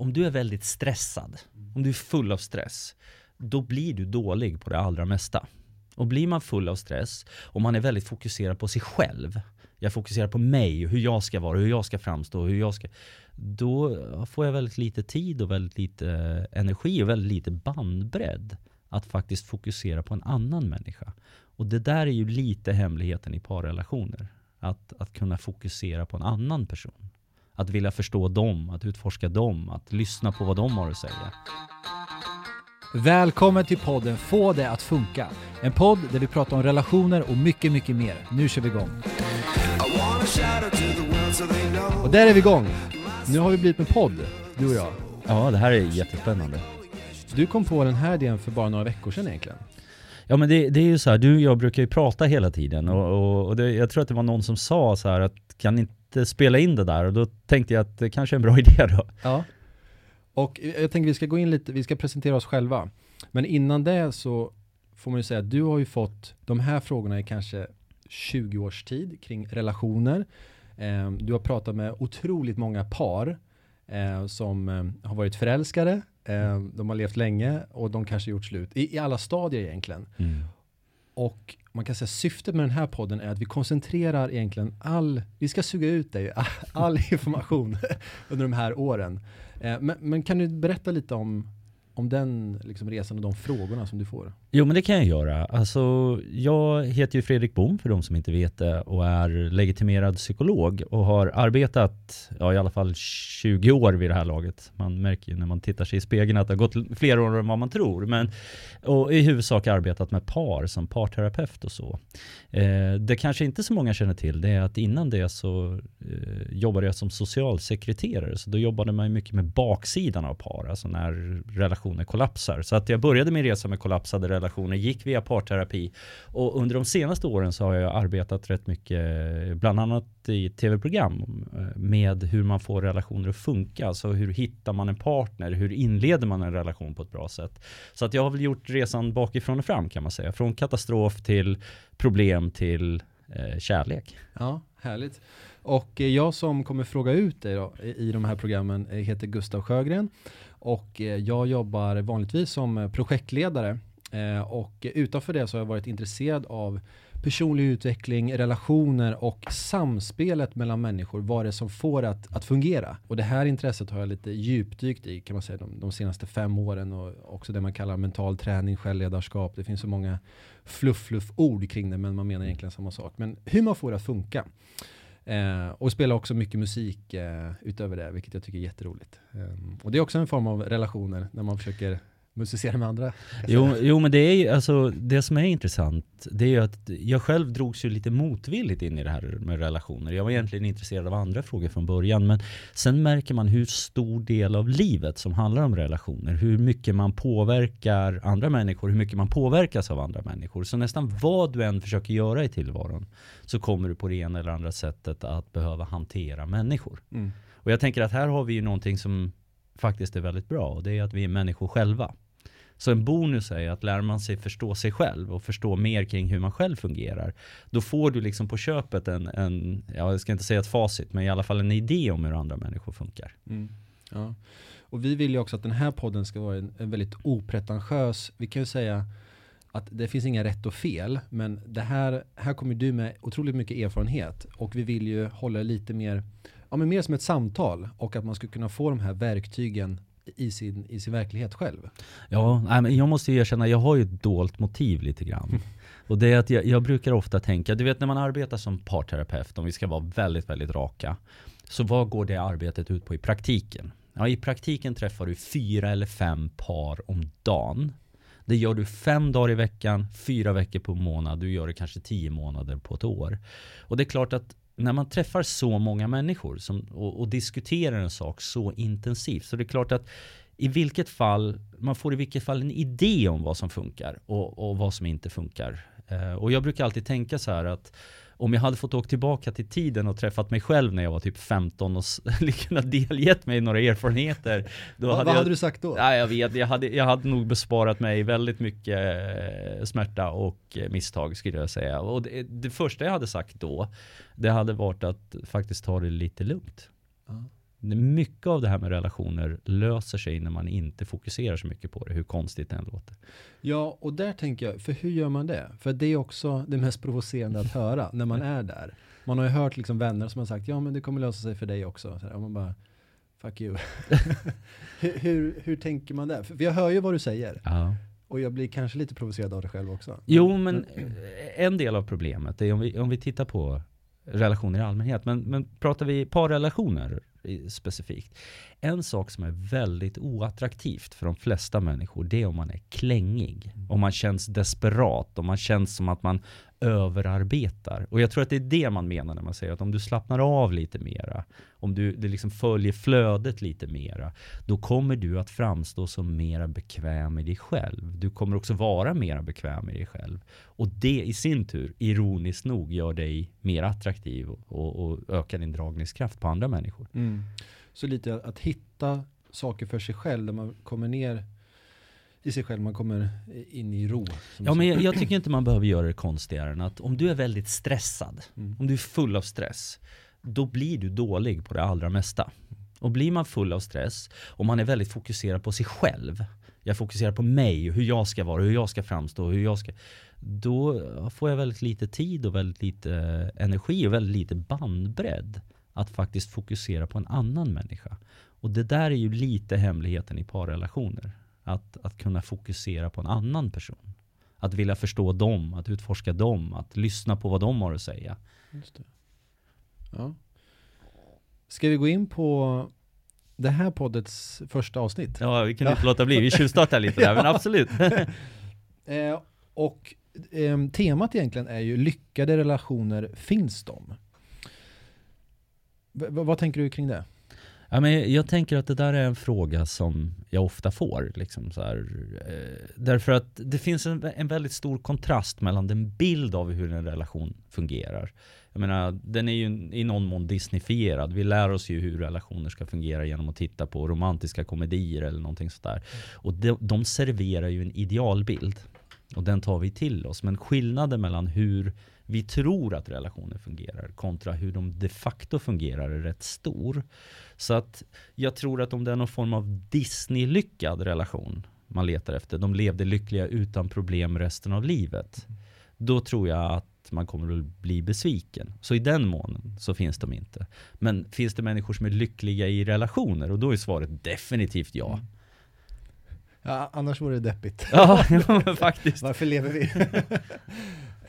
om du är väldigt stressad, om du är full av stress, då blir du dålig på det allra mesta. Och blir man full av stress och man är väldigt fokuserad på sig själv, jag fokuserar på mig, hur jag ska vara, hur jag ska framstå, hur jag ska... Då får jag väldigt lite tid och väldigt lite energi och väldigt lite bandbredd att faktiskt fokusera på en annan människa. Och det där är ju lite hemligheten i parrelationer. Att, att kunna fokusera på en annan person. Att vilja förstå dem, att utforska dem, att lyssna på vad de har att säga. Välkommen till podden Få det att funka. En podd där vi pratar om relationer och mycket, mycket mer. Nu kör vi igång. Och där är vi igång. Nu har vi blivit med podd, du och jag. Ja, det här är jättespännande. Du kom på den här idén för bara några veckor sedan egentligen. Ja men det, det är ju så här, du och jag brukar ju prata hela tiden och, och, och det, jag tror att det var någon som sa så här att kan inte spela in det där och då tänkte jag att det kanske är en bra idé då. Ja. Och jag tänker vi ska gå in lite, vi ska presentera oss själva. Men innan det så får man ju säga att du har ju fått de här frågorna i kanske 20 års tid kring relationer. Eh, du har pratat med otroligt många par eh, som eh, har varit förälskade, de har levt länge och de kanske gjort slut i, i alla stadier egentligen. Mm. Och man kan säga syftet med den här podden är att vi koncentrerar egentligen all, vi ska suga ut dig, all information under de här åren. Eh, men, men, kan du berätta lite om om den liksom, resan och de frågorna som du får? Jo, men det kan jag göra. Alltså, jag heter ju Fredrik Bom för de som inte vet det och är legitimerad psykolog och har arbetat ja, i alla fall 20 år vid det här laget. Man märker ju när man tittar sig i spegeln att det har gått fler år än vad man tror. Men, och i huvudsak arbetat med par som parterapeut och så. Eh, det kanske inte så många känner till det är att innan det så eh, jobbade jag som socialsekreterare. Så då jobbade man mycket med baksidan av par, alltså när relationer kollapsar. Så att jag började min resa med kollapsade relationer, gick via parterapi och under de senaste åren så har jag arbetat rätt mycket, bland annat i tv-program med hur man får relationer att funka. Alltså hur hittar man en partner? Hur inleder man en relation på ett bra sätt? Så att jag har väl gjort resan bakifrån och fram kan man säga. Från katastrof till problem till eh, kärlek. Ja, härligt. Och eh, jag som kommer fråga ut dig då, i de här programmen eh, heter Gustav Sjögren och eh, jag jobbar vanligtvis som eh, projektledare eh, och utanför det så har jag varit intresserad av personlig utveckling, relationer och samspelet mellan människor. Vad det är som får det att, att fungera. Och det här intresset har jag lite djupdykt i kan man säga de, de senaste fem åren och också det man kallar mental träning, självledarskap. Det finns så många fluff-fluff-ord kring det men man menar egentligen samma sak. Men hur man får det att funka. Eh, och spelar också mycket musik eh, utöver det, vilket jag tycker är jätteroligt. Eh, och det är också en form av relationer när man försöker musicera med andra. Jo, jo, men det är ju, alltså det som är intressant, det är ju att jag själv drogs ju lite motvilligt in i det här med relationer. Jag var egentligen intresserad av andra frågor från början, men sen märker man hur stor del av livet som handlar om relationer, hur mycket man påverkar andra människor, hur mycket man påverkas av andra människor. Så nästan vad du än försöker göra i tillvaron så kommer du på det ena eller andra sättet att behöva hantera människor. Mm. Och jag tänker att här har vi ju någonting som faktiskt är väldigt bra och det är att vi är människor själva. Så en bonus är att lär man sig förstå sig själv och förstå mer kring hur man själv fungerar. Då får du liksom på köpet en, en ja, jag ska inte säga ett facit, men i alla fall en idé om hur andra människor funkar. Mm. Ja. Och vi vill ju också att den här podden ska vara en, en väldigt opretentiös, vi kan ju säga att det finns inga rätt och fel, men det här, här kommer du med otroligt mycket erfarenhet och vi vill ju hålla lite mer, ja men mer som ett samtal och att man ska kunna få de här verktygen i sin, i sin verklighet själv. Ja, men jag måste ju erkänna, jag har ju ett dolt motiv lite grann. Och det är att jag, jag, brukar ofta tänka, du vet när man arbetar som parterapeut, om vi ska vara väldigt, väldigt raka. Så vad går det arbetet ut på i praktiken? Ja, i praktiken träffar du fyra eller fem par om dagen. Det gör du fem dagar i veckan, fyra veckor på månad. Du gör det kanske tio månader på ett år. Och det är klart att när man träffar så många människor som, och, och, diskuterar en sak så intensivt så det är klart att i vilket fall, man får i vilket fall en idé om vad som funkar och, och vad som inte funkar. Eh, och jag brukar alltid tänka så här att om jag hade fått åka tillbaka till tiden och träffat mig själv när jag var typ 15 och kunnat delgett mig några erfarenheter. Då Va, hade vad jag, hade du sagt då? Ja, jag vet, jag hade, jag hade nog besparat mig väldigt mycket eh, smärta och eh, misstag skulle jag säga. Och det, det första jag hade sagt då, det hade varit att faktiskt ta det lite lugnt. Mycket av det här med relationer löser sig när man inte fokuserar så mycket på det, hur konstigt det än låter. Ja, och där tänker jag, för hur gör man det? För det är också det mest provocerande att höra när man är där. Man har ju hört liksom vänner som har sagt, ja men det kommer lösa sig för dig också. Så här, och man bara, fuck you. hur, hur, hur, tänker man där? För jag hör ju vad du säger. Ja. Och jag blir kanske lite provocerad av det själv också. Jo, men en del av problemet är om vi, om vi tittar på relationer i allmänhet. Men, men pratar vi parrelationer specifikt. En sak som är väldigt oattraktivt för de flesta människor, det är om man är klängig. Mm. Om man känns desperat, om man känns som att man överarbetar. Och jag tror att det är det man menar när man säger att om du slappnar av lite mera, om du det liksom följer flödet lite mera, då kommer du att framstå som mera bekväm i dig själv. Du kommer också vara mera bekväm i dig själv. Och det i sin tur, ironiskt nog, gör dig mer attraktiv och, och ökar din dragningskraft på andra människor. Mm. Så lite att, att hitta saker för sig själv, där man kommer ner i sig själv, man kommer in i ro. Ja, men jag, jag, tycker inte man behöver göra det konstigare än att om du är väldigt stressad, mm. om du är full av stress, då blir du dålig på det allra mesta. Och blir man full av stress, och man är väldigt fokuserad på sig själv, jag fokuserar på mig, hur jag ska vara, hur jag ska framstå, hur jag ska... Då får jag väldigt lite tid och väldigt lite energi och väldigt lite bandbredd att faktiskt fokusera på en annan människa. Och det där är ju lite hemligheten i parrelationer. Att, att kunna fokusera på en annan person. Att vilja förstå dem, att utforska dem, att lyssna på vad de har att säga. Just det. Ja. Ska vi gå in på det här poddets första avsnitt? Ja, vi kan ja. inte låta bli. Vi tjuvstartar lite där, men absolut. eh, och eh, temat egentligen är ju lyckade relationer, finns de? V vad tänker du kring det? Ja, men jag tänker att det där är en fråga som jag ofta får. Liksom så här, eh, därför att det finns en, en, väldigt stor kontrast mellan den bild av hur en relation fungerar. Jag menar, den är ju i någon mån disneyfierad. Vi lär oss ju hur relationer ska fungera genom att titta på romantiska komedier eller någonting sådär. Och de, de serverar ju en idealbild. Och den tar vi till oss. Men skillnaden mellan hur vi tror att relationer fungerar kontra hur de de facto fungerar är rätt stor. Så att jag tror att om det är någon form av Disney-lyckad relation man letar efter, de levde lyckliga utan problem resten av livet. Då tror jag att man kommer att bli besviken. Så i den månen så finns de inte. Men finns det människor som är lyckliga i relationer? Och då är svaret definitivt ja. Ja, annars vore det deppigt. Ja, faktiskt. Varför lever vi?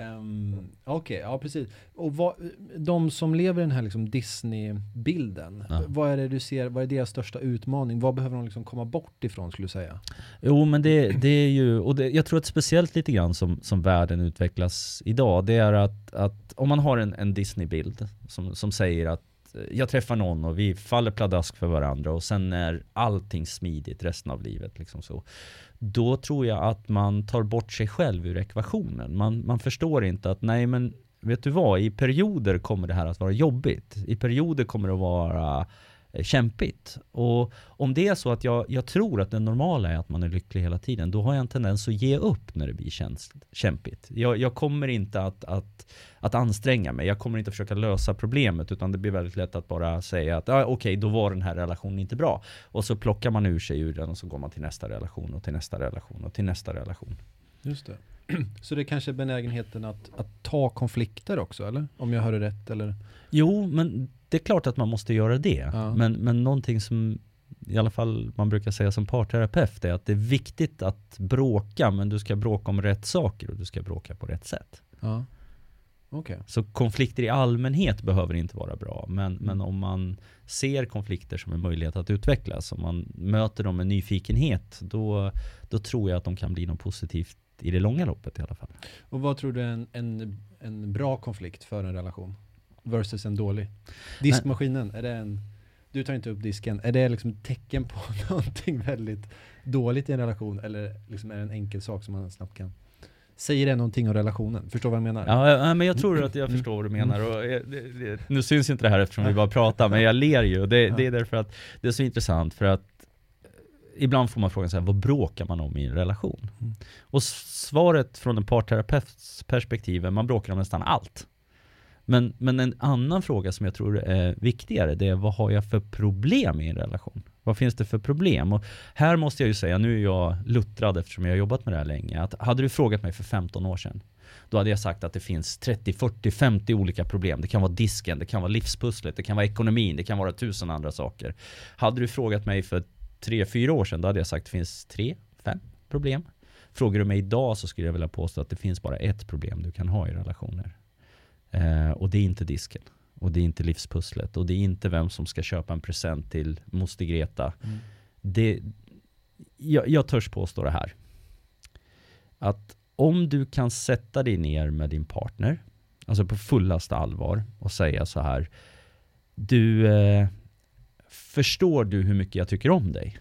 Um, Okej, okay, ja precis. Och vad, de som lever i den här liksom Disney-bilden, ja. vad är det du ser, vad är deras största utmaning? Vad behöver de liksom komma bort ifrån skulle du säga? Jo men det, det är ju, och det, jag tror att speciellt lite grann som, som världen utvecklas idag, det är att, att om man har en, en Disney-bild som, som säger att jag träffar någon och vi faller pladask för varandra och sen är allting smidigt resten av livet. Liksom så. Då tror jag att man tar bort sig själv ur ekvationen. Man, man förstår inte att nej men vet du vad, i perioder kommer det här att vara jobbigt. I perioder kommer det att vara Eh, kämpigt. Och om det är så att jag, jag tror att det normala är att man är lycklig hela tiden, då har jag en tendens att ge upp när det blir käns, kämpigt. Jag, jag kommer inte att, att, att anstränga mig, jag kommer inte att försöka lösa problemet, utan det blir väldigt lätt att bara säga att ah, okej, okay, då var den här relationen inte bra. Och så plockar man ur sig ur den och så går man till nästa relation och till nästa relation och till nästa relation. Just det. Så det är kanske är benägenheten att, att ta konflikter också, eller? Om jag hörde rätt, eller? Jo, men det är klart att man måste göra det. Ja. Men, men någonting som i alla fall man brukar säga som parterapeut är att det är viktigt att bråka, men du ska bråka om rätt saker och du ska bråka på rätt sätt. Ja. Okay. Så konflikter i allmänhet behöver inte vara bra, men, mm. men om man ser konflikter som en möjlighet att utvecklas, om man möter dem med nyfikenhet, då, då tror jag att de kan bli något positivt i det långa loppet i alla fall. Och vad tror du är en, en, en bra konflikt för en relation? Versus en dålig? Diskmaskinen, är det en, du tar inte upp disken, är det liksom ett tecken på någonting väldigt dåligt i en relation eller liksom är det en enkel sak som man snabbt kan Säger det någonting om relationen? Förstår vad jag menar? Ja, men jag tror att jag mm. förstår vad du menar. Och det, det, nu syns inte det här eftersom vi bara pratar, men jag ler ju. Det, det är därför att det är så intressant, för att ibland får man frågan så här, vad bråkar man om i en relation? Mm. Och svaret från en parterapeuts perspektiv är, man bråkar om nästan allt. Men, men en annan fråga som jag tror är viktigare, det är vad har jag för problem i en relation? Vad finns det för problem? Och här måste jag ju säga, nu är jag luttrad eftersom jag har jobbat med det här länge, att hade du frågat mig för 15 år sedan, då hade jag sagt att det finns 30, 40, 50 olika problem. Det kan vara disken, det kan vara livspusslet, det kan vara ekonomin, det kan vara tusen andra saker. Hade du frågat mig för 3-4 år sedan, då hade jag sagt att det finns 3, 5 problem. Frågar du mig idag så skulle jag vilja påstå att det finns bara ett problem du kan ha i relationer. Eh, och det är inte disken. Och det är inte livspusslet. Och det är inte vem som ska köpa en present till moster Greta. Mm. Det, jag, jag törs påstå det här. Att om du kan sätta dig ner med din partner, alltså på fullaste allvar och säga så här. Du, eh, förstår du hur mycket jag tycker om dig?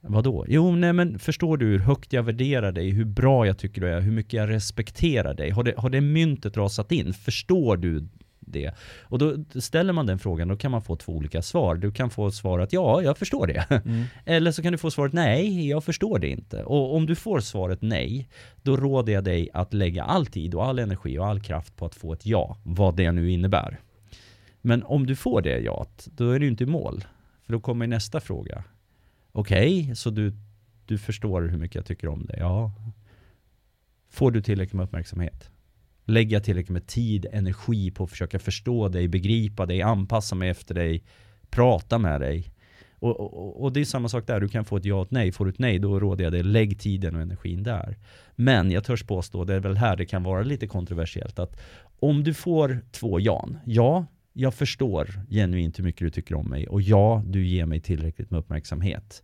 Vadå? Jo, nej men förstår du hur högt jag värderar dig, hur bra jag tycker du är, hur mycket jag respekterar dig? Har det, har det myntet rasat in? Förstår du det? Och då ställer man den frågan, då kan man få två olika svar. Du kan få svaret ja, jag förstår det. Mm. Eller så kan du få svaret nej, jag förstår det inte. Och om du får svaret nej, då råder jag dig att lägga all tid och all energi och all kraft på att få ett ja, vad det nu innebär. Men om du får det ja, då är du inte i mål. För då kommer nästa fråga. Okej, okay, så du, du förstår hur mycket jag tycker om dig? Ja. Får du tillräckligt med uppmärksamhet? Lägger jag tillräckligt med tid, energi på att försöka förstå dig, begripa dig, anpassa mig efter dig, prata med dig. Och, och, och, det är samma sak där, du kan få ett ja och ett nej. Får du ett nej, då råder jag dig, lägg tiden och energin där. Men jag törs påstå, det är väl här det kan vara lite kontroversiellt, att om du får två jan, ja, jag förstår genuint hur mycket du tycker om mig och ja, du ger mig tillräckligt med uppmärksamhet.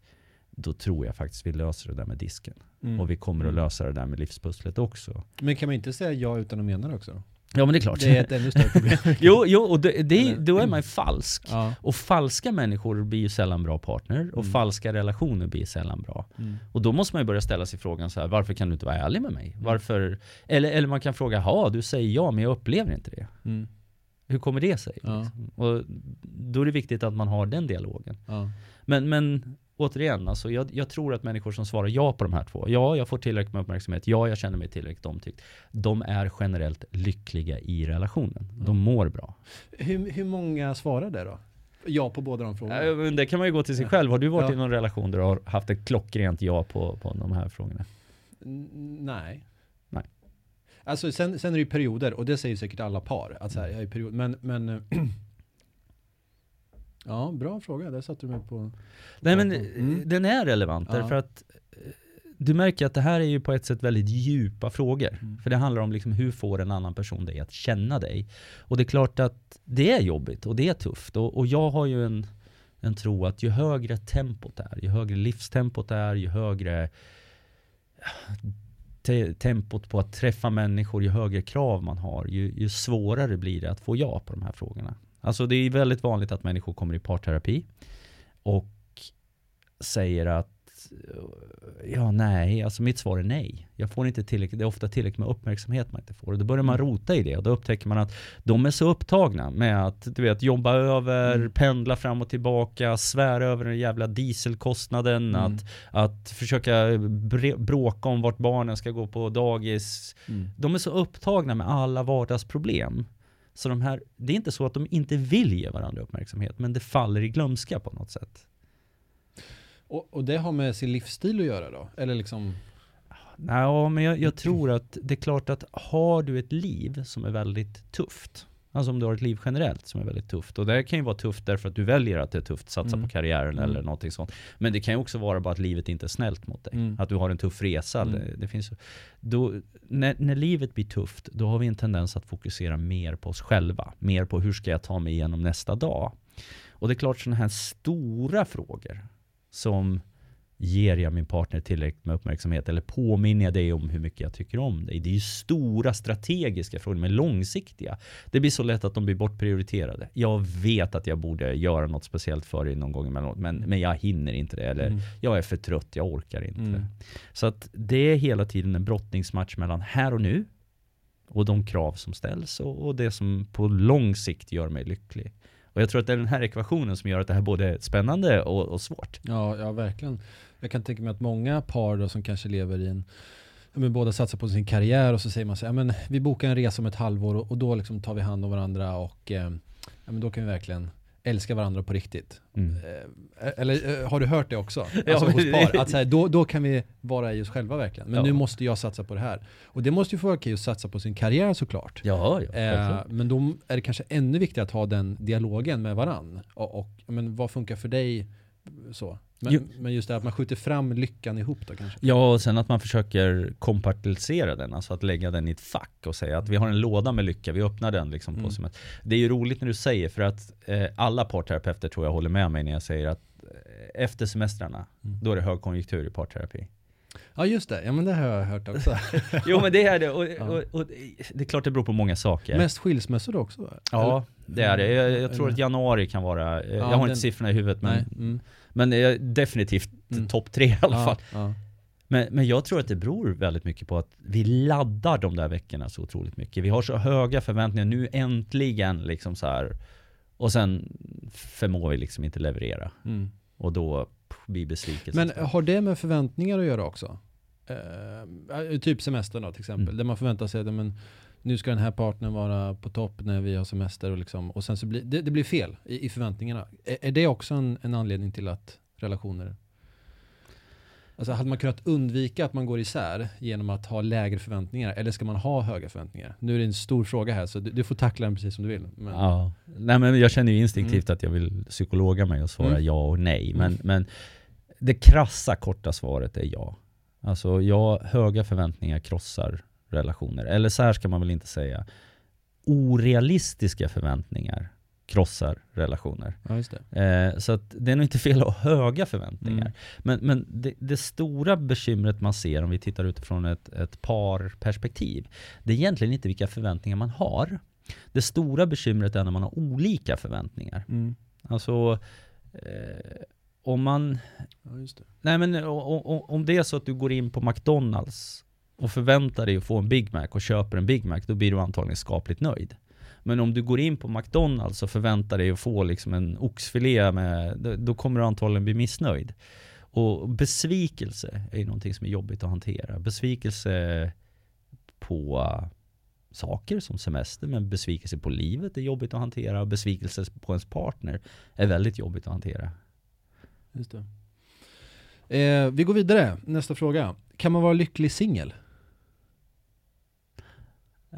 Då tror jag faktiskt vi löser det där med disken. Mm. Och vi kommer att mm. lösa det där med livspusslet också. Men kan man inte säga ja utan att mena det också? Ja men det är klart. Det är ett ännu större problem. jo, jo, och det, det, då är man ju falsk. Ja. Och falska människor blir ju sällan bra partner. Och mm. falska relationer blir sällan bra. Mm. Och då måste man ju börja ställa sig frågan så här, varför kan du inte vara ärlig med mig? Mm. Varför? Eller, eller man kan fråga, ja du säger ja men jag upplever inte det. Mm. Hur kommer det sig? Ja. Liksom? Och då är det viktigt att man har den dialogen. Ja. Men, men återigen, alltså, jag, jag, tror att människor som svarar ja på de här två, ja, jag får tillräckligt med uppmärksamhet, ja, jag känner mig tillräckligt omtyckt. De är generellt lyckliga i relationen. De mår bra. Hur, hur många svarar det då? Ja på båda de frågorna? det kan man ju gå till sig själv. Har du varit ja. i någon relation där du har haft ett klockrent ja på, på de här frågorna? N nej. Alltså sen, sen är det ju perioder och det säger säkert alla par. Att så här, jag är period, men, men Ja, bra fråga. Där satte du mig på... Nej men mm. den är relevant ja. därför att eh, du märker att det här är ju på ett sätt väldigt djupa frågor. Mm. För det handlar om liksom hur får en annan person dig att känna dig? Och det är klart att det är jobbigt och det är tufft. Och, och jag har ju en, en tro att ju högre tempot är, ju högre livstempot är, ju högre te tempot på att träffa människor, ju högre krav man har, ju, ju svårare blir det att få ja på de här frågorna. Alltså det är väldigt vanligt att människor kommer i parterapi och säger att ja, nej, alltså mitt svar är nej. Jag får inte tillräckligt, det är ofta tillräckligt med uppmärksamhet man inte får. Och då börjar man mm. rota i det och då upptäcker man att de är så upptagna med att du vet, jobba över, mm. pendla fram och tillbaka, svära över den jävla dieselkostnaden, mm. att, att försöka bråka om vart barnen ska gå på dagis. Mm. De är så upptagna med alla vardagsproblem. Så de här, det är inte så att de inte vill ge varandra uppmärksamhet, men det faller i glömska på något sätt. Och, och det har med sin livsstil att göra då? Eller liksom? Nej, men jag, jag, tror att det är klart att har du ett liv som är väldigt tufft, alltså om du har ett liv generellt som är väldigt tufft, och det kan ju vara tufft därför att du väljer att det är tufft, satsa mm. på karriären mm. eller någonting sånt. Men det kan ju också vara bara att livet inte är snällt mot dig. Mm. Att du har en tuff resa. Mm. Det, det, finns, då, när, när livet blir tufft, då har vi en tendens att fokusera mer på oss själva. Mer på hur ska jag ta mig igenom nästa dag. Och det är klart sådana här stora frågor som ger jag min partner tillräckligt med uppmärksamhet eller påminner jag dig om hur mycket jag tycker om dig? Det är ju stora strategiska frågor, men långsiktiga. Det blir så lätt att de blir bortprioriterade. Jag vet att jag borde göra något speciellt för dig någon gång emellanåt, men, men jag hinner inte det. Eller mm. jag är för trött, jag orkar inte. Mm. Så att det är hela tiden en brottningsmatch mellan här och nu och de krav som ställs och, och det som på lång sikt gör mig lycklig. Och jag tror att det är den här ekvationen som gör att det här både är spännande och, och svårt. Ja, ja, verkligen. Jag kan tänka mig att många par då som kanske lever i en men båda satsar på sin karriär och så säger man så här, men vi bokar en resa om ett halvår och, och då liksom tar vi hand om varandra och eh, ja, men då kan vi verkligen älska varandra på riktigt. Mm. Eh, eller eh, har du hört det också? Alltså hos par, att så här, då, då kan vi vara i oss själva verkligen. Men Ja. nu måste jag satsa på det här. Och det måste ju få okej att satsa på sin karriär såklart. Ja, ja. Eh, men då är det kanske ännu viktigare att ha den dialogen med varann. Och, och men vad funkar för dig? Så. Jo. Men, men just det att man skjuter fram lyckan ihop då kanske. Ja, och sen att man försöker kompartialisera den, alltså att lägga den i ett fack och säga att vi har en låda med lycka, vi öppnar den liksom Mm. på som ett, Det är ju roligt när du säger, för att eh, alla parterapeuter tror jag håller med mig när jag säger att eh, efter semestrarna, Mm. då är det högkonjunktur i parterapi. Ja just det, ja men det har jag hört också. Jo men det är det, och, och, och det är klart det beror på många saker. Mest skilsmässor också va? Ja, det är det. Jag, jag tror Eller- att januari kan vara, eh, jag Ja, har den- inte siffrorna i huvudet men. Mm. men definitivt Mm. topp tre i alla fall. ja. Men, men jag tror att det beror väldigt mycket på att vi laddar de där veckorna så otroligt mycket. Vi har så höga förväntningar, nu äntligen liksom så här. Och sen förmår vi liksom inte leverera. Mm. Och då blir besvikelsen. Men har det med förväntningar att göra också? Eh, typ semestern då till exempel, Mm. där man förväntar sig att men, nu ska den här partnern vara på topp när vi har semester och, liksom, och sen så blir det, det blir fel i, i förväntningarna. Är, är det också en, en anledning till att relationer Alltså hade man kunnat undvika att man går isär genom att ha lägre förväntningar eller ska man ha höga förväntningar? Nu är det en stor fråga här så du, du får tackla den precis som du vill. Men, Ja. Nej men jag känner ju instinktivt att jag vill psykologa mig och svara Mm. ja och nej. Men, Mm. men det krassa korta svaret är ja. Alltså ja, höga förväntningar krossar relationer. Eller så här ska man väl inte säga. Orealistiska förväntningar krossar relationer. Ja. Eh, så det är nog inte fel att ha höga förväntningar. Mm. Men, men det, det stora bekymret man ser om vi tittar utifrån ett, ett parperspektiv, det är egentligen inte vilka förväntningar man har. Det stora bekymret är när man har olika förväntningar. Mm. Alltså, eh, om man... Ja, det. Nej men o- o- om det är så att du går in på McDonalds och förväntar dig att få en Big Mac och köper en Big Mac, då blir du antagligen skapligt nöjd. Men om du går in på McDonalds och förväntar dig att få liksom en oxfilé med, då- kommer du antagligen bli missnöjd. Och besvikelse är ju någonting som är jobbigt att hantera. Besvikelse på äh, saker som semester, men besvikelse på livet är jobbigt att hantera. Och besvikelse på ens partner är väldigt jobbigt att hantera. Just det. Eh, vi går vidare, nästa fråga. Kan man vara lycklig singel?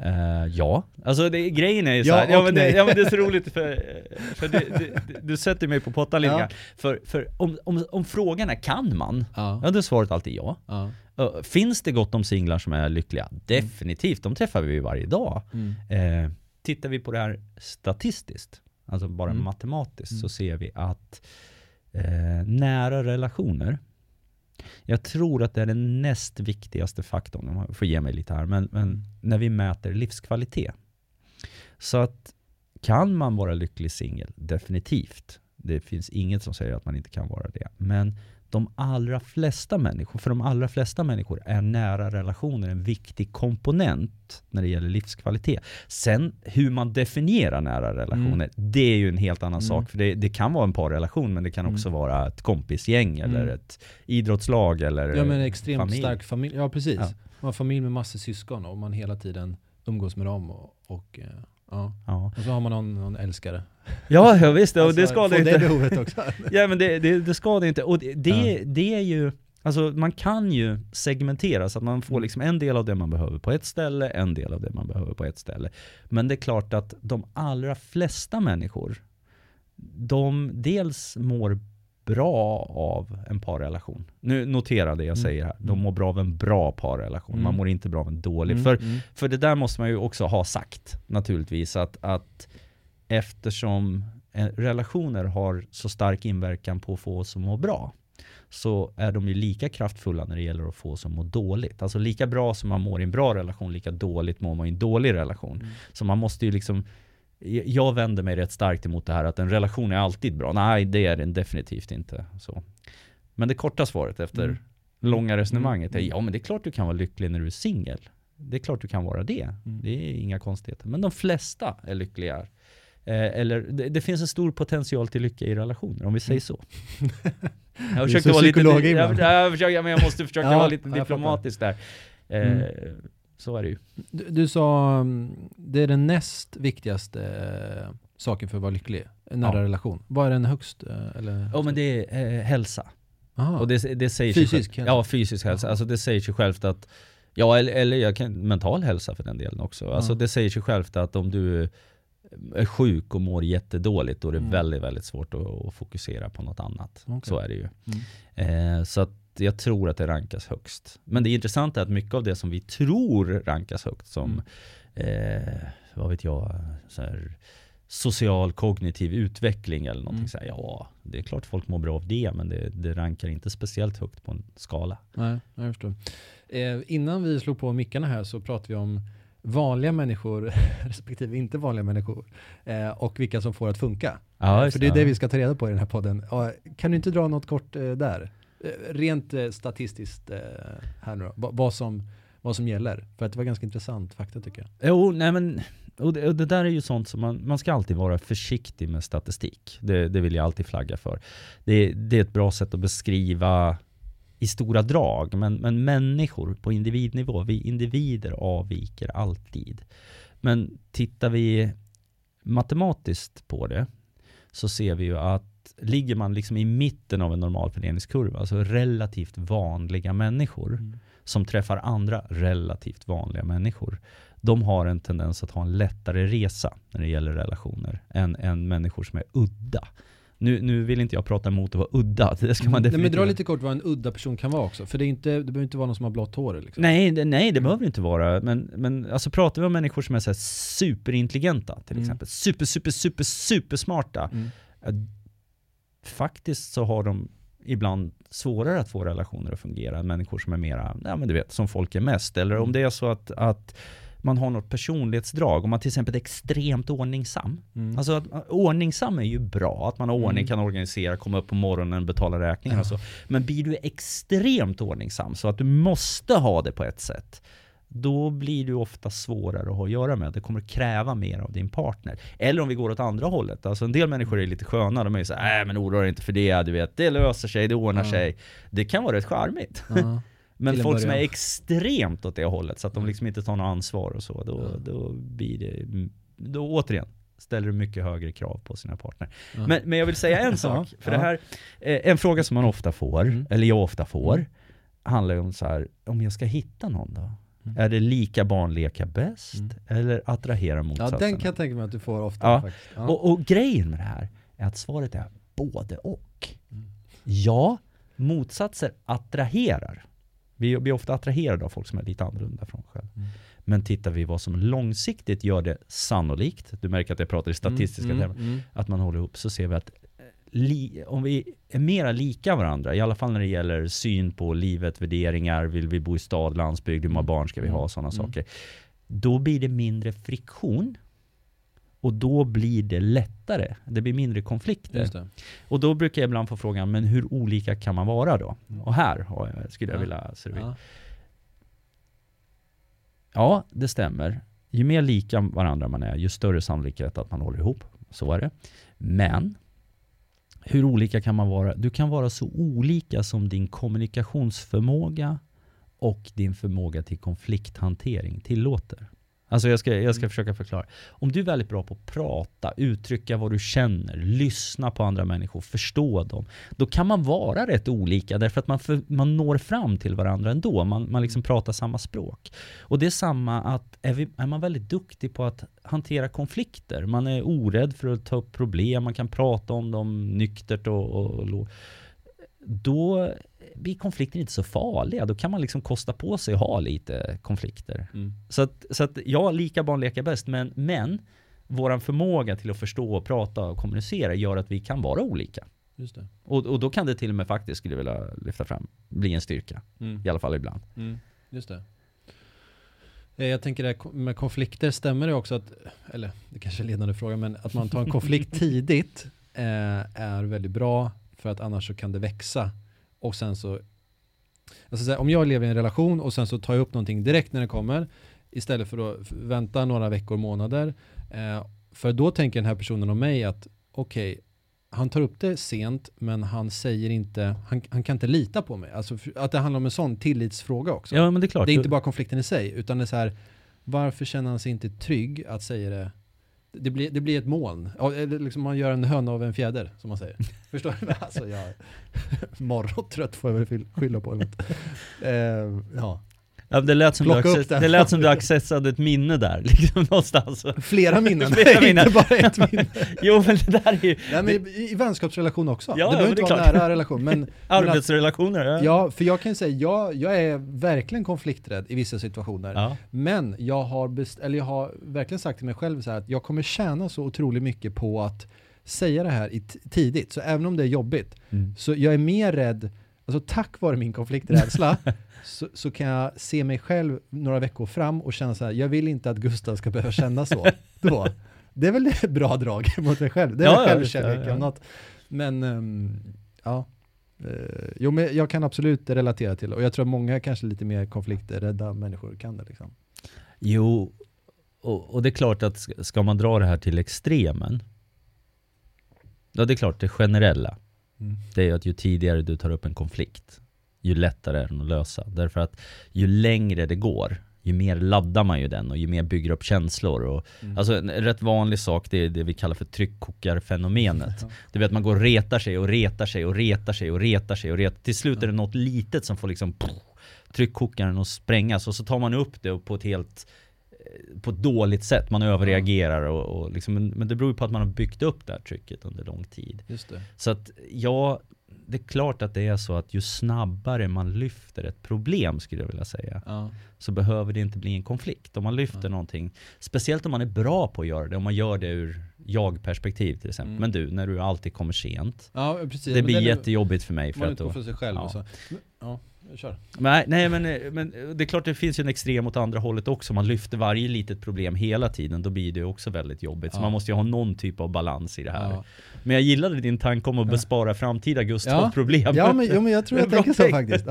Eh, ja, alltså det, grejen är ju Ja såhär, ja, men det, ja men det är så roligt för, för du, du, du sätter mig på pottan lite Ja. För, för om, om, om frågan är kan man? Ja. Ja då är svaret alltid ja. ja. Uh, Finns det gott om singlar som är lyckliga? Definitivt, de träffar vi ju varje dag. Mm. Eh, tittar vi på det här statistiskt, alltså bara Mm. matematiskt, Mm. så ser vi att eh, nära relationer, jag tror att det är den näst viktigaste faktorn, om jag får ge mig lite här, men, men när vi mäter livskvalitet. Så att kan man vara lycklig singel? Definitivt. Det finns inget som säger att man inte kan vara det. Men de allra flesta människor, för de allra flesta människor är nära relationer en viktig komponent när det gäller livskvalitet. Sen hur man definierar nära relationer, det är ju en helt annan Mm. sak. För det, det kan vara en parrelation, men det kan Mm. också vara ett kompisgäng eller Mm. ett idrottslag eller Ja men extremt familj. stark familj, ja precis. Ja. Man har familj med massor syskon och man hela tiden umgås med dem och, och eh, ja. Ja, Och så har man någon, någon älskare. ja ja, visst, och det Alltså, skadar inte. det behovet också. Ja men det, det, det skadar inte. Och det, det, Ja. det är ju, alltså man kan ju segmentera så att man får Mm. liksom en del av det man behöver på ett ställe, en del av det man behöver på ett ställe. Men det är klart att de allra flesta människor, de dels mår bra av en parrelation. Nu notera det jag Mm. säger här. De Mm. mår bra av en bra parrelation. Man Mm. mår inte bra av en dålig. För för det där måste man ju också ha sagt naturligtvis att, att eftersom relationer har så stark inverkan på att få oss att må bra så är de ju lika kraftfulla när det gäller att få oss att må dåligt. Alltså lika bra som man mår i en bra relation, lika dåligt mår man i en dålig relation. Mm. Så man måste ju liksom jag vänder mig rätt starkt emot det här att en relation är alltid bra. Nej, det är den definitivt inte. Så. Men det korta svaret efter Mm. långa resonemanget är Mm. ja men det är klart du kan vara lycklig när du är singel. Det är klart du kan vara det. Mm. Det är inga konstigheter. Men de flesta är lyckliga. Eh, eller det, det finns en stor potential till lycka i relationer, om vi säger så. Jag är försökte vara lite, jag, jag, men jag måste försöka Ja, vara lite jag diplomatisk där. Eh, Mm. Så är det ju. Du, du sa, mm, det är den näst viktigaste eh, saken för att vara lycklig, en nära Ja. relation. Vad är den högst? eh, Eller? Ja men det är eh, hälsa. Aha. Och det, det säger Fysisk hälsa? Ja, fysisk hälsa. Ja. Alltså det säger sig självt att, ja eller, eller jag kan, mental hälsa för den delen också. Alltså Ja. det säger sig självt att om du är sjuk och mår jättedåligt då är det Mm. väldigt, väldigt svårt att, att fokusera på något annat. Okej. Så är det ju. Mm. Eh, så att jag tror att det rankas högst. Men det intressanta är att mycket av det som vi tror rankas högt som, Mm. eh, vad vet jag, så här, social kognitiv utveckling eller någonting Mm. så här, Ja, det är klart folk mår bra av det, men det, det rankar inte speciellt högt på en skala. Nej, jag förstår. Eh, innan vi slog på mickarna här så pratade vi om vanliga människor respektive inte vanliga människor eh, och vilka som får att funka. Ja, För det är det. vi ska ta reda på i den här podden. Kan du inte dra något kort eh, där? Eh, rent eh, statistiskt eh, här nu då, vad som, vad som gäller. För att det var ganska intressant fakta tycker jag. Jo, nej men och det, och det där är ju sånt som man, man ska alltid vara försiktig med statistik. Det, det vill jag alltid flagga för. Det, det är ett bra sätt att beskriva i stora drag, men, men människor på individnivå, vi individer avviker alltid. Men tittar vi matematiskt på det så ser vi ju att ligger man liksom i mitten av en normal fördelningskurva, alltså relativt vanliga människor, som träffar andra relativt vanliga människor. De har en tendens att ha en lättare resa när det gäller relationer än, än människor som är udda. Nu, nu vill inte jag prata emot att vara udda, det ska man Nej, definitivt men dra lite kort vad en udda person kan vara också. För det, är inte, det behöver inte vara någon som har blått hår. Liksom. Nej, det, nej, det behöver det inte vara. Men, men alltså pratar vi om människor som är så superintelligenta till Mm. exempel. Super, super, super, supersmarta. Mm. Faktiskt så har de ibland svårare att få relationer att fungera än människor som är mera, ja men du vet, som folk är mest. Eller om Mm. det är så att, att man har något personlighetsdrag, om man till exempel är extremt ordningsam. Mm. Alltså att, ordningsam är ju bra, att man har ordning, Mm. kan organisera, komma upp på morgonen, betala räkningar och så. Men blir du extremt ordningsam så att du måste ha det på ett sätt, då blir du ofta svårare att ha att göra med. Det kommer kräva mer av din partner. Eller om vi går åt andra hållet. Alltså en del människor är lite sköna. De är ju såhär, äh men oroa dig inte för det, du vet. Det löser sig, det ordnar Ja. sig. Det kan vara rätt charmigt. Ja. Men folk som är extremt åt det hållet, så att de Mm. liksom inte tar något ansvar och så, då, Ja. då blir det, då återigen, ställer du mycket högre krav på sina partner. Ja. Men, men jag vill säga en sak, för det här, eh, en fråga som man ofta får, Mm. eller jag ofta får, Mm. handlar ju om så här, om jag ska hitta någon då? Mm. Är det lika barn leka bäst? Mm. Eller attrahera ja, motsatsen? den kan jag tänka mig att du får ofta Ja. faktiskt. Ja. Och, och grejen med det här är att svaret är både och. Mm. Ja, motsatser attraherar. Vi blir ofta attraherade av folk som är lite annorlunda från oss själva. Mm. Men tittar vi vad som långsiktigt gör det sannolikt, du märker att jag pratar i statistiska mm, termer, mm. att man håller ihop, så ser vi att li, om vi är mera lika varandra, i alla fall när det gäller syn på livet, värderingar, vill vi bo i stad, landsbygd, hur många barn ska vi ha, sådana Mm. saker. Då blir det mindre friktion och då blir det lättare. Det blir mindre konflikter. Och då brukar jag ibland få frågan, men hur olika kan man vara då? Mm. Och här jag, skulle jag Ja. vilja servera. Ja. Ja, det stämmer. Ju mer lika varandra man är, ju större sannolikhet att man håller ihop. Så är det. Men, hur olika kan man vara? Du kan vara så olika som din kommunikationsförmåga och din förmåga till konflikthantering tillåter. Alltså jag ska, jag ska Mm. försöka förklara. Om du är väldigt bra på att prata, uttrycka vad du känner, lyssna på andra människor, förstå dem. Då kan man vara rätt olika därför att man, för, man når fram till varandra ändå. Man, man liksom pratar samma språk. Och det är samma att är, vi, är man väldigt duktig på att hantera konflikter, man är orädd för att ta upp problem, man kan prata om dem nyktert och, och, och då blir konflikter inte så farliga. Då kan man liksom kosta på sig att ha lite konflikter. Mm. Så att, så att ja, lika barn leker bäst, men, men vår förmåga till att förstå, och prata och kommunicera gör att vi kan vara olika. Just det. Och, och då kan det till och med faktiskt, skulle jag vilja lyfta fram, bli en styrka. Mm. I alla fall ibland. Mm. Just det. Eh, Jag tänker det här med konflikter, stämmer det också att, eller det kanske är en ledande fråga, men att man tar en konflikt tidigt eh, är väldigt bra för att annars så kan det växa. Och sen så, alltså så här, om jag lever i en relation och sen så tar jag upp någonting direkt när det kommer, istället för att vänta några veckor, månader, eh, för då tänker den här personen om mig att okej, han tar upp det sent men han säger inte, han, han kan inte lita på mig. Alltså att det handlar om en sån tillitsfråga också. Ja men det är klart. Det är inte bara konflikten i sig, utan det är så här, varför känner han sig inte trygg att säga det? Det blir, det blir ett moln. Ja, eller liksom man gör en höna av en fjäder, som man säger. Förstår du? Alltså jag är morgontrött får jag väl skylla på. Något. Eh, ja. Ja, det, lät som du Plocka access, det lät som du accessade ett minne där, liksom någonstans. Flera minnen, Flera minnen. inte bara ett minne. Jo men det där är ju Nej, men i, i vänskapsrelation också. Ja, det ja, behöver men inte vara nära relation. Men, men att, arbetsrelationer. Ja. ja, för jag kan säga, jag, jag är verkligen konflikträdd i vissa situationer. Ja. Men jag har, best, eller jag har verkligen sagt till mig själv så här att jag kommer tjäna så otroligt mycket på att säga det här i tidigt. Så även om det är jobbigt, Mm. så jag är mer rädd, alltså tack vare min konflikträdsla, så, så kan jag se mig själv några veckor fram och känna så här, jag vill inte att Gustav ska behöva känna så. Då. Det är väl ett bra drag mot mig själv. Det är Ja, självkärlek ja, ja. om något. Men, ehm, ja. Eh, jo, men jag kan absolut relatera till det. Och jag tror att många kanske lite mer konflikträdda människor kan det. Liksom. Jo, och, och det är klart att ska- ska man dra det här till extremen, ja det är klart det generella, Mm. det är ju att ju tidigare du tar upp en konflikt, ju lättare är den att lösa. Därför att ju längre det går, ju mer laddar man ju den och ju mer bygger upp känslor. Och, Mm. Alltså en rätt vanlig sak, det är det vi kallar för tryckkokarfenomenet. Ja. Du vet man går och retar sig och retar sig och retar sig och retar sig och retar Till slut är det något litet som får liksom pff, tryckkokaren att sprängas och så tar man upp det och på ett helt på ett dåligt sätt, man överreagerar och, och liksom, men, men det beror på att man har byggt upp det här trycket under lång tid. Så att ja, det är klart att det är så att ju snabbare man lyfter ett problem skulle jag vilja säga, Ja. så behöver det inte bli en konflikt. Om man lyfter Ja. någonting, speciellt om man är bra på att göra det, om man gör det ur jag-perspektiv till exempel. Mm. Men du, när du alltid kommer sent, ja, det blir jättejobbigt för mig. För Man att då, för sig själv ja. Så. Kör. nej, nej men, men det är klart det finns ju en extrem åt andra hållet också. Man lyfter varje litet problem hela tiden, då blir det också väldigt jobbigt. Så Ja. man måste ju ha någon typ av balans i det här. Ja. Men jag gillade din tanke om att bespara framtida. Gustav-problem. Ja, men, ja, men jag tror jag tänker så faktiskt.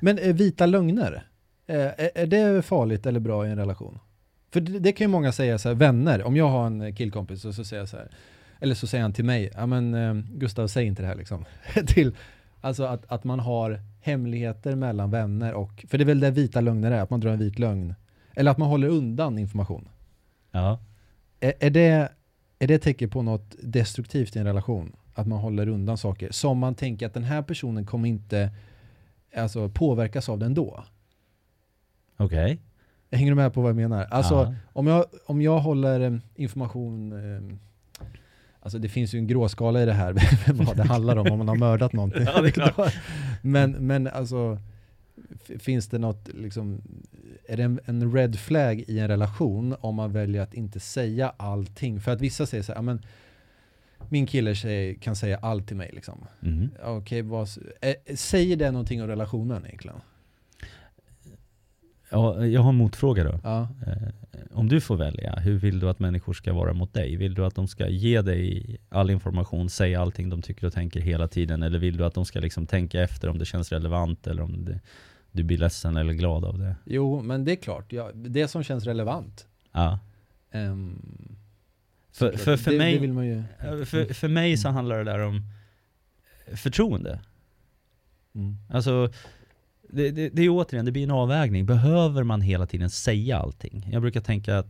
Men eh, vita lögner, eh, är, det farligt eller bra i en relation? För det, det kan ju många säga så här, vänner, om jag har en killkompis och så säger jag så här, eller så säger han till mig, ja men eh, Gustav säg inte det här liksom. till, alltså att, att man har hemligheter mellan vänner och, för det är väl det vita lögner är, att man drar en vit lögn. Eller att man håller undan information. Ja. Är, är, det, är det ett tecken på något destruktivt i en relation? Att man håller undan saker som man tänker att den här personen kommer inte alltså, påverkas av det ändå. Okej. Hänger du med på vad jag menar? Alltså om, jag, om jag håller eh, information eh, Alltså det finns ju en gråskala i det här, vad det handlar om, om man har mördat någonting. Ja, det är klart. men, men alltså, finns det något, liksom, är det en, en red flag i en relation om man väljer att inte säga allting? För att vissa säger så här, "Ja, men min kille säger, kan säga allt till mig liksom. Mhm. Okej, vad, eh, säger det någonting om relationen egentligen? Ja, jag har en motfråga då. Ja. Eh, om du får välja, hur vill du att människor ska vara mot dig? Vill du att de ska ge dig all information, säga allting de tycker och tänker hela tiden? Eller vill du att de ska liksom tänka efter om det känns relevant eller om det, du blir ledsen eller glad av det? Jo, men det är klart, ja, det som känns relevant. Ja. Ehm, För, för, för, det, mig, det ju. för, för mig så handlar det där om förtroende. Mm. Alltså, det, det, det är återigen, det blir en avvägning. Behöver man hela tiden säga allting? Jag brukar tänka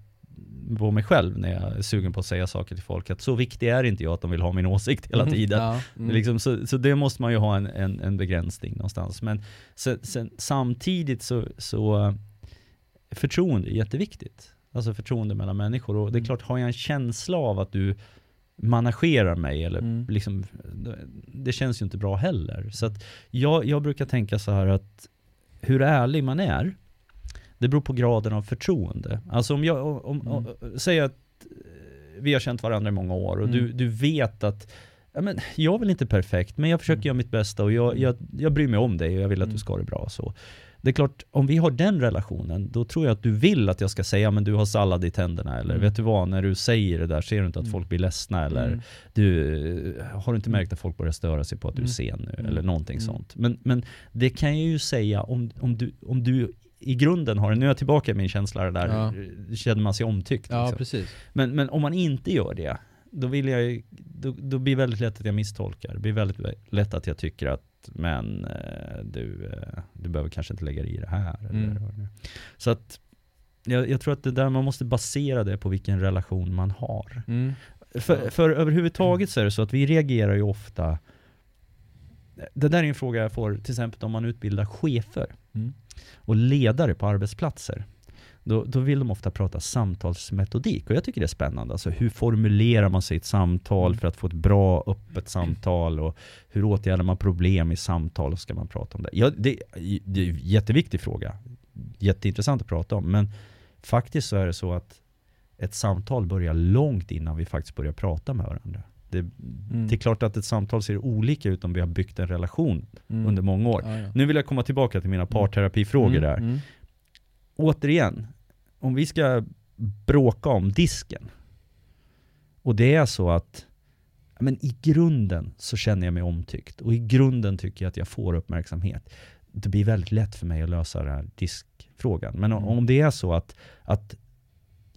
på mig själv när jag är sugen på att säga saker till folk, att så viktig är inte jag att de vill ha min åsikt hela Mhm. tiden. Ja, mm. Liksom, så, så det måste man ju ha en, en, en begränsning någonstans. Men sen, sen, samtidigt så, så förtroende är jätteviktigt. Alltså förtroende mellan människor. Och det är Mm. klart, har jag en känsla av att du managerar mig eller Mm. liksom, det- känns ju inte bra heller. Så att jag, jag brukar tänka så här att hur ärlig man är, det beror på graden av förtroende. Alltså om jag, om, om, Mm. säg att vi har känt varandra i många år och Mm. du, du vet att ja, men, jag är väl inte perfekt, men jag försöker Mm. göra mitt bästa och jag, jag, jag bryr mig om dig och jag vill att Mm. du ska ha det bra. Så. Det är klart, om vi har den relationen, då tror jag att du vill att jag ska säga men du har sallad i tänderna eller Mm. vet du vad, när du säger det där ser du inte att Mm. folk blir ledsna eller Mm. du, har du inte märkt att folk börjar störa sig på att du är Mm. sen nu eller någonting Mm. sånt. Men, men det kan jag ju säga om, om, du, om du i grunden har det, nu är jag tillbaka i min känsla där, Ja. känner man sig omtyckt. Ja, liksom. precis. men, men om man inte gör det, då vill jag då, då blir det väldigt lätt att jag misstolkar. Det blir väldigt lätt att jag tycker att men eh, du, eh, du behöver kanske inte lägga dig i det här. Mm. Eller, vad det är. så att jag, jag tror att det där man måste basera det på vilken relation man har. Mm. För, för överhuvudtaget så är det så att vi reagerar ju ofta Det där är en fråga jag får till exempel om man utbildar chefer Mm. och ledare på arbetsplatser. Då, då vill de ofta prata samtalsmetodik och jag tycker det är spännande. Alltså hur formulerar man sig i ett samtal Mm. för att få ett bra öppet samtal och hur åtgärdar man problem i samtal och ska man prata om det? Ja, det, det är en jätteviktig fråga. Jätteintressant att prata om men faktiskt så är det så att ett samtal börjar långt innan vi faktiskt börjar prata med varandra. Det, Mm. det är klart att ett samtal ser olika ut om vi har byggt en relation Mm. under många år. Ja, ja. Nu vill jag komma tillbaka till mina parterapifrågor Mm, där. Återigen, om vi ska bråka om disken och det är så att men i grunden så känner jag mig omtyckt och i grunden tycker jag att jag får uppmärksamhet. Det blir väldigt lätt för mig att lösa den här diskfrågan. Men om- Mm. om det är så att, att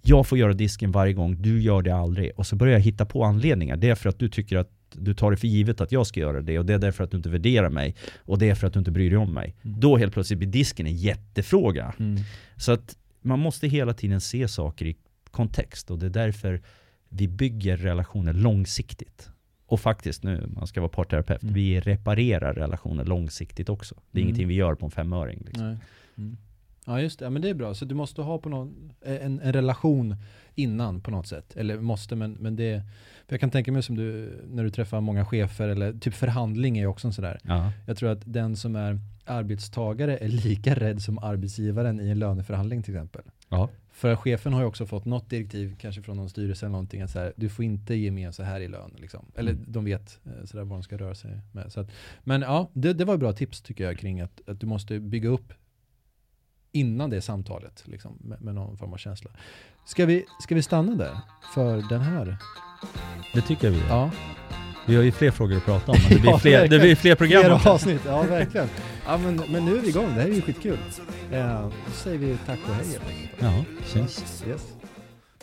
jag får göra disken varje gång, du gör det aldrig. Och så börjar jag hitta på anledningar. Det är för att du tycker att du tar det för givet att jag ska göra det och det är därför att du inte värderar mig och det är för att du inte bryr dig om mig. Mm. Då helt plötsligt blir disken en jättefråga. Mm. Så att man måste hela tiden se saker i kontext och det är därför vi bygger relationer långsiktigt. Och faktiskt nu, man ska vara parterapeut, Mm. vi reparerar relationer långsiktigt också. Det är Mm. ingenting vi gör på en femöring. Liksom. Ja just det, ja, men det är bra. Så du måste ha på någon, en, en relation innan på något sätt. Eller måste, men, men det för jag kan tänka mig som du, när du träffar många chefer eller typ förhandling är ju också en sådär. Ja. Jag tror att den som är arbetstagare är lika rädd som arbetsgivaren i en löneförhandling till exempel. Ja. För chefen har ju också fått något direktiv, kanske från någon styrelse eller någonting, att så här, du får inte ge mer så här i lön. Liksom. Eller Mm. de vet eh, så där vad de ska röra sig med. Så att, men ja, det, det var ett bra tips tycker jag kring att, att du måste bygga upp innan det samtalet liksom, med, med någon form av känsla. Ska vi, ska vi stanna där för den här? Det tycker jag vi gör. Ja, Vi har ju fler frågor att prata om, men det blir Ja, fler, det verkligen. blir fler program. också. avsnitt. Ja, verkligen. Ja, men, men nu är vi igång. Det här är ju skitkul. Eh, då säger vi tack och hej helt enkelt. Ja, syns. Yes.